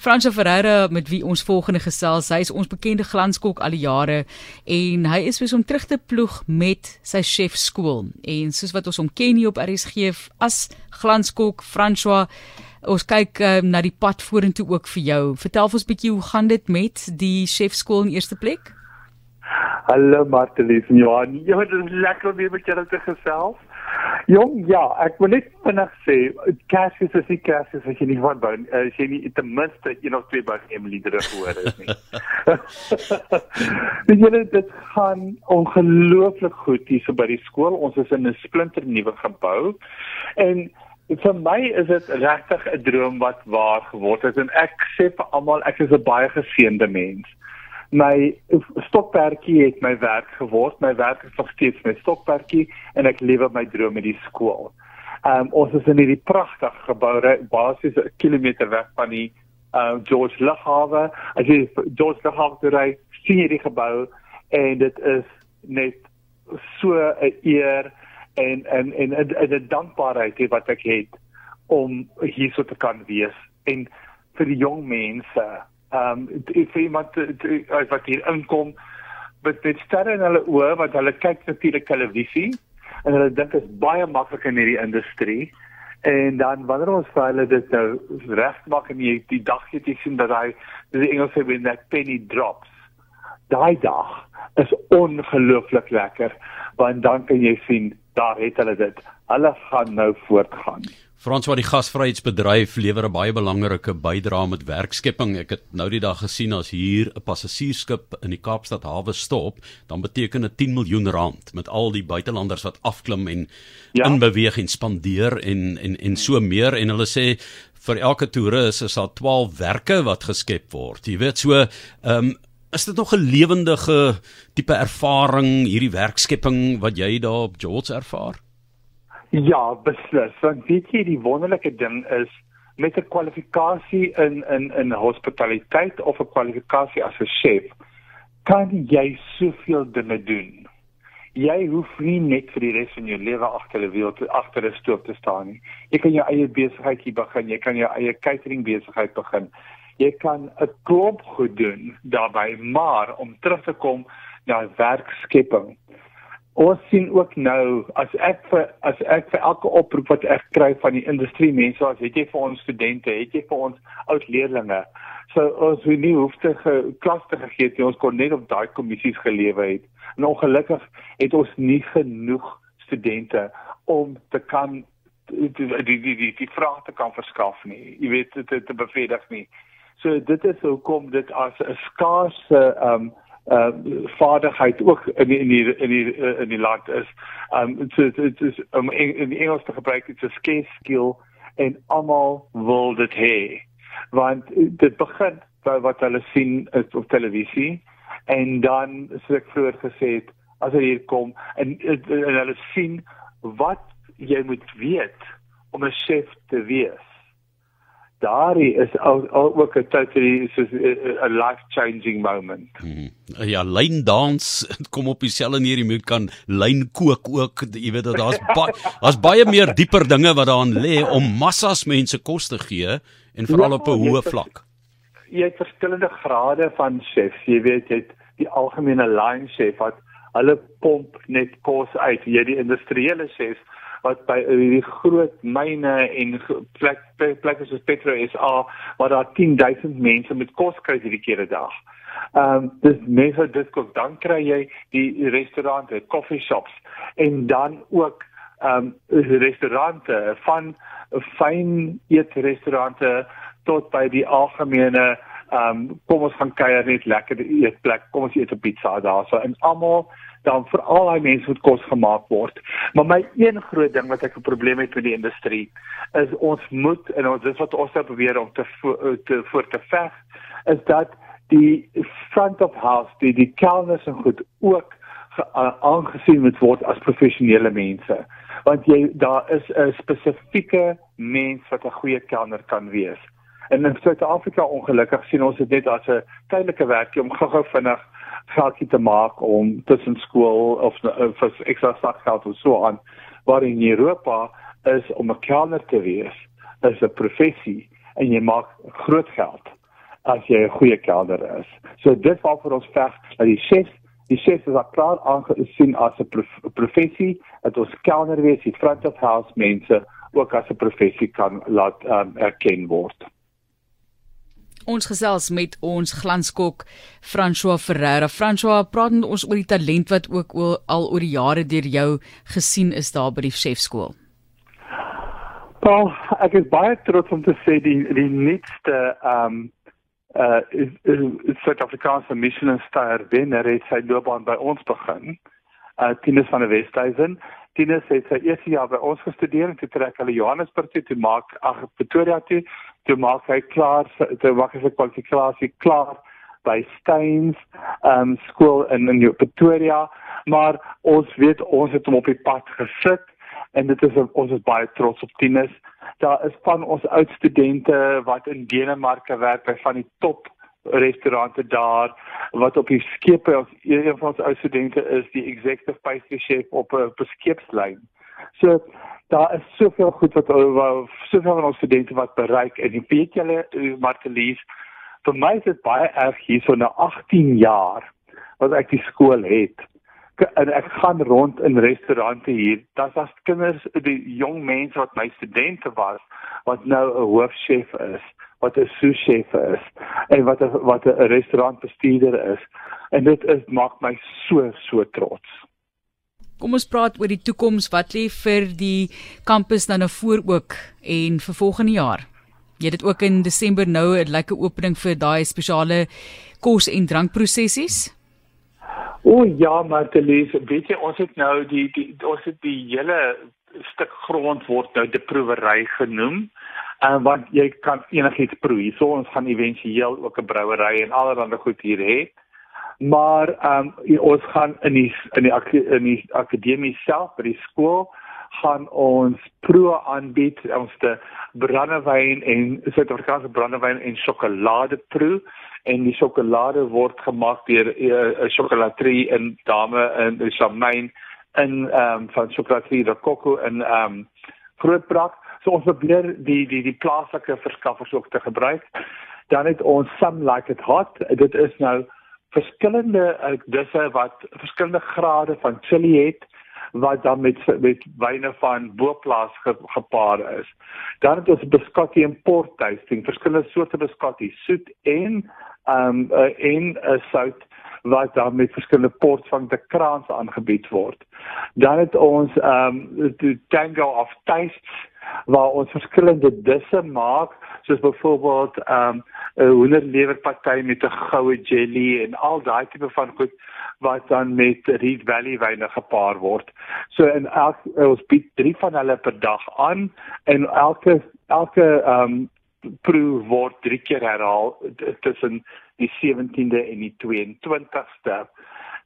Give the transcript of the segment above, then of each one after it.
Fransjo Ferreira met wie ons volgende gesels, hy is ons bekende glanskok al die jare en hy is besig om terug te ploeg met sy chef skool. En soos wat ons hom ken hier op RSG as glanskok Fransjo Ons kyk um, na die pad vorentoe ook vir jou. Vertel ons 'n bietjie hoe gaan dit met die chef skool in eerste plek? Hallo Martelies en Johan. Ja, dit is lekker om weer met julle te gesels. Jong, ja, ek wil net vinnig sê, Cassius is nie Cassius as jy nie van bou, as jy nie ten minste een of twee by Emily terug hoor is nie. Weet julle, dit gaan ongelooflik goed hier so by die skool. Ons is in 'n splinter nuwe gebou en vir my is dit regtig 'n droom wat waar geword het en ek sê vir almal ek is 'n baie geseënde mens my stokperdjie het my werk geword. My werk is nog steeds my stokperdjie en ek lewe my droom met die skool. Ehm um, ons is in hierdie pragtige gebou basies 'n kilometer weg van die uh George Lughawe. As jy George Lughawe ry, sien jy die gebou en dit is net so 'n eer en en en 'n dankbaarheid wat ek het om hier so te kan wees en vir die jong mense ehm um, if iemand wat hier inkom met met sterre in hulle oë want hulle kyk natuurlik televisie en hulle dink is baie maklik in hierdie industrie. En dan wanneer ons vir hulle dit nou regmaak en jy die dag jy sien dat hy die Engelse wen that penny drops. Daai dag is ongelooflik lekker want dan kan jy sien daar het hulle dit hulle gaan nou voortgaan Frans wat die gasvryheidsbedryf lewer 'n baie belangrike bydrae met werkskepping. Ek het nou die dag gesien as hier 'n passasiersskip in die Kaapstad hawe stop, dan beteken dit 10 miljoen rand met al die buitelanders wat afklim en ja. in beweging spandeer en en en so meer en hulle sê vir elke toerist is daar 12 werke wat geskep word. Jy weet so, ehm um, is dit nog 'n lewendige tipe ervaring hierdie werkskepping wat jy daar op George ervaar? Ja, beslis. Want weet jy die wonderlike ding is met 'n kwalifikasie in in in hospitaliteit of 'n kwalifikasie as 'n chef, kan jy soveel dinge doen. Jy hoef nie net vir die res van jou lewe agter 'n wiel agter 'n stoep te staan nie. Jy kan jou eie besigheidjie begin, jy kan jou eie catering besigheid begin. Jy kan 'n klomp goed doen daarbey, maar om terug te kom na werkskepping Ons sien ook nou as ek vir as ek vir elke oproep wat ek kry van die industrie mense, as het jy vir ons studente, het jy vir ons oud leerdlinge. So ons hoe nie hoef te klas te gegee het, ons kon net op daai kommissies gelewe het. En ongelukkig het ons nie genoeg studente om te kan die die die die, die vrae te kan verskaf nie. Jy weet dit te, te bevredig nie. So dit is hoekom dit as 'n skaarse ehm um, uh vaardigheid ook in die, in die in die in die land is. Um dit dit is om in, in die Engels te gebruik dit is 'n scarce skill en almal wil dit hê. Want dit begin by wat hulle sien op televisie en dan soos ek vroeër gesê het as hulle hier kom en, en, en hulle sien wat jy moet weet om 'n chef te wees daardie is ook 'n totally soos 'n life changing moment. Hmm. Ja, lyn dans kom op dieselfde neer jy moet kan lyn kook ook, jy weet dat daar's baie daar's baie meer dieper dinge wat daarin lê om massas mense kos te gee en veral ja, op 'n hoë vlak. Jy het verskillende grade van chefs, jy weet jy het die algemene line chef wat hulle pomp net kos uit, jy die industriële chefs wat by die groot myne en plek plekke soos Petro SA waar daar 10000 mense met kos kry hierdie keer 'n dag. Ehm um, dis mense dit kom dan kry jy die restaurante, coffee shops en dan ook ehm um, restaurante van fyn eetrestaurante tot by die algemene um, kom ons gaan kuier net lekker eetplek, kom ons eet 'n pizza daar so en almal dan vir al daai mense moet kos gemaak word. Maar my een groot ding wat ek 'n probleem het met die industrie is ons moet en ons dis wat ons nou probeer om te te voor te veg is dat die front of house die die kelners en goed ook aangesien moet word as professionele mense want jy daar is 'n spesifieke mens wat 'n goeie kelner kan wees. En in Suid-Afrika ongelukkig sien ons dit net as 'n tydelike werkie om gou-gou vinnig geldjie te maak om tussen skool of vir ekstra sakgeld of so aan waar in Europa is om 'n kelner te wees is 'n professie en jy maak groot geld as jy 'n goeie kelder is. So dit val vir ons veg dat die chefs die chefs is al klaar aangesien as 'n prof, professie dat ons kelder wees, die front of house mense ook as 'n professie kan laat um, erken word. Ons gesels met ons glanskok François Ferreira. François, praat met ons oor die talent wat ook al oor die jare deur jou gesien is daar by die chefskool. Paul, ek is baie trots om te sê die die nuutste ehm um, uh is is Suid-Afrikaanse Michelin ster wenner het sy loopbaan by ons begin. Uh Tinus van der Westhuizen. Tinus het sy eerste jaar by ons gestudeer en toe trek hulle Johannesburg toe te maak ag Pretoria toe. Toe maak hy klaar toe maak hy sy kwalifikasie klaar by Steins um skool in in Pretoria. Maar ons weet ons het hom op die pad gesit en dit is ons is baie trots op Tinus. Daar is van ons oud studente wat in Denemarke werk by van die top restaurante daar wat op die skepe ons een van ons ou studente is die executive pastry chef op 'n skeepslyn. So daar is soveel goed wat soveel van ons studente wat bereik en die weet julle eh, Martelies vir my is dit baie erg hier so na 18 jaar wat ek die skool het. En ek gaan rond in restaurante hier. Dat as kinders die jong mense wat my studente was wat nou 'n hoofchef is wat 'n sous-chef is en wat 'n wat 'n restaurantbestuurder is en dit is maak my so so trots Kom ons praat oor die toekoms. Wat lê vir die kampus dan nou voor ook en vir volgende jaar? Jy het dit ook in Desember nou 'n lekker opening vir daai spesiale kos en drankprosessies. O ja, Martelies, weet jy ons het nou die, die ons het die hele stuk grond word nou die proewery genoem. En uh, want jy kan enigiets proe. So ons gaan éventueel ook 'n brouery en allerlei goed hier hê. Maar ehm um, ons gaan in die in die in die akademie self by die skool gaan ons proe aanbied. Ons te brandewyn en Suid-Afrikaanse brandewyn en sjokolade proe. En die sjokolade word gemaak deur 'n uh, sjokolaterie in Dame in Chamain in ehm um, van sjokolaterie de Coco in ehm um, Grootbrak so ons probeer die die die plaaslike verskaffers ook te gebruik dan het ons some like it hot dit is nou verskillende uh, disse wat verskillende grade van chili het wat dan met met wyne van boplaas ge, gepaard is. Dan het ons biscotti en port tasting, verskillende soorte biscotti, soet en ehm um, uh, en uh, sout wat dan met verskillende ports van die kraans aangebied word. Dan het ons ehm um, die tango of tastes waar ons verskillende disse maak soos byvoorbeeld ehm um, 'n hoenderlewerparty met 'n goue jelly en al daai tipe van goed wat dan met Reed Valley wyne gepaar word. So in elk ons bied 3 van hulle per dag aan en elke elke ehm um, proe word 3 keer herhaal tussen die 17de en die 22ste.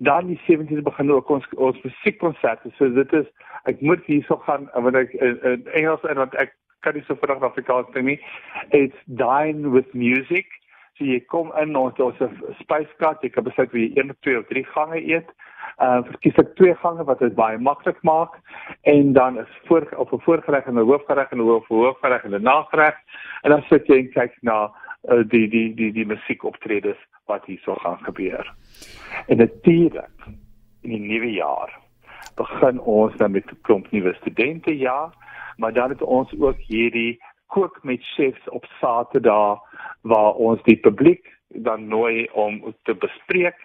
Dan die 17de begin ook ons ons musiekkonserte. So dit is ek moet hierso gaan want ek in, in Engels en want ek kan nie so vinnig Afrikaans ding nie. It's dine with music. So jy kom in ons ons spyskat, jy kan besluit wie jy een of twee of drie gange eet. Uh verkies ek twee gange wat dit baie maklik maak en dan is voor op 'n voorgereg en 'n hoofgereg en 'n hoof hoofgereg en 'n nagereg en dan sit jy en kyk na uh, die die die die musiekoptredes wat hier so gaan gebeur. En natuurlik in die nuwe jaar begin ons dan met 'n klomp nuwe studente ja, maar dan het ons ook hierdie kook met chefs op Saterdag waar ons die publiek dan nooi om te bespreek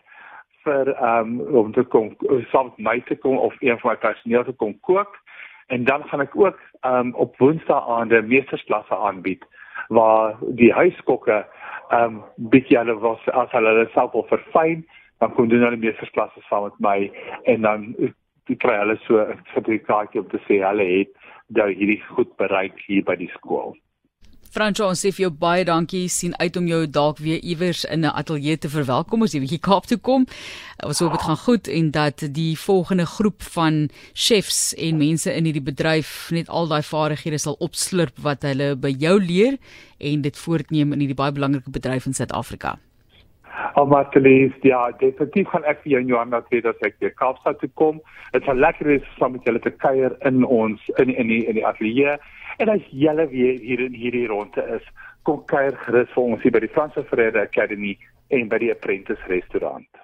vir um, om te kom saam met my te kom of een van my personeel te kom kook. En dan gaan ek ook um, op Woensdae aande meestersklasse aanbied waar die huiskokke ehm um, bietjie hulle was as hulle self wil verfyn dan kom doen hulle meestersklasse saam met my en dan die kry hulle so 'n sertifikaat om te sê hulle het nou hierdie goed bereik hier by die skool. Franco, ons sê vir jou baie dankie. sien uit om jou dalk weer iewers in 'n ateljee te verwelkom as jy bietjie Kaap toe kom. Ons hoop dit gaan goed en dat die volgende groep van chefs en mense in hierdie bedryf net al daai vaardighede sal opslurp wat hulle by jou leer en dit voortneem in hierdie baie belangrike bedryf in Suid-Afrika. Al Martelies, ja, definitief gaan ek vir jou en Johanna sê dat ek weer Kaapstad toe kom. Dit sal lekker wees om met julle te kuier in ons in in die in die ateljee. En as julle weer hier in hierdie ronde is, kom kuier gerus vir ons hier by die Franse Vrede Academy en by die Apprentice restaurant.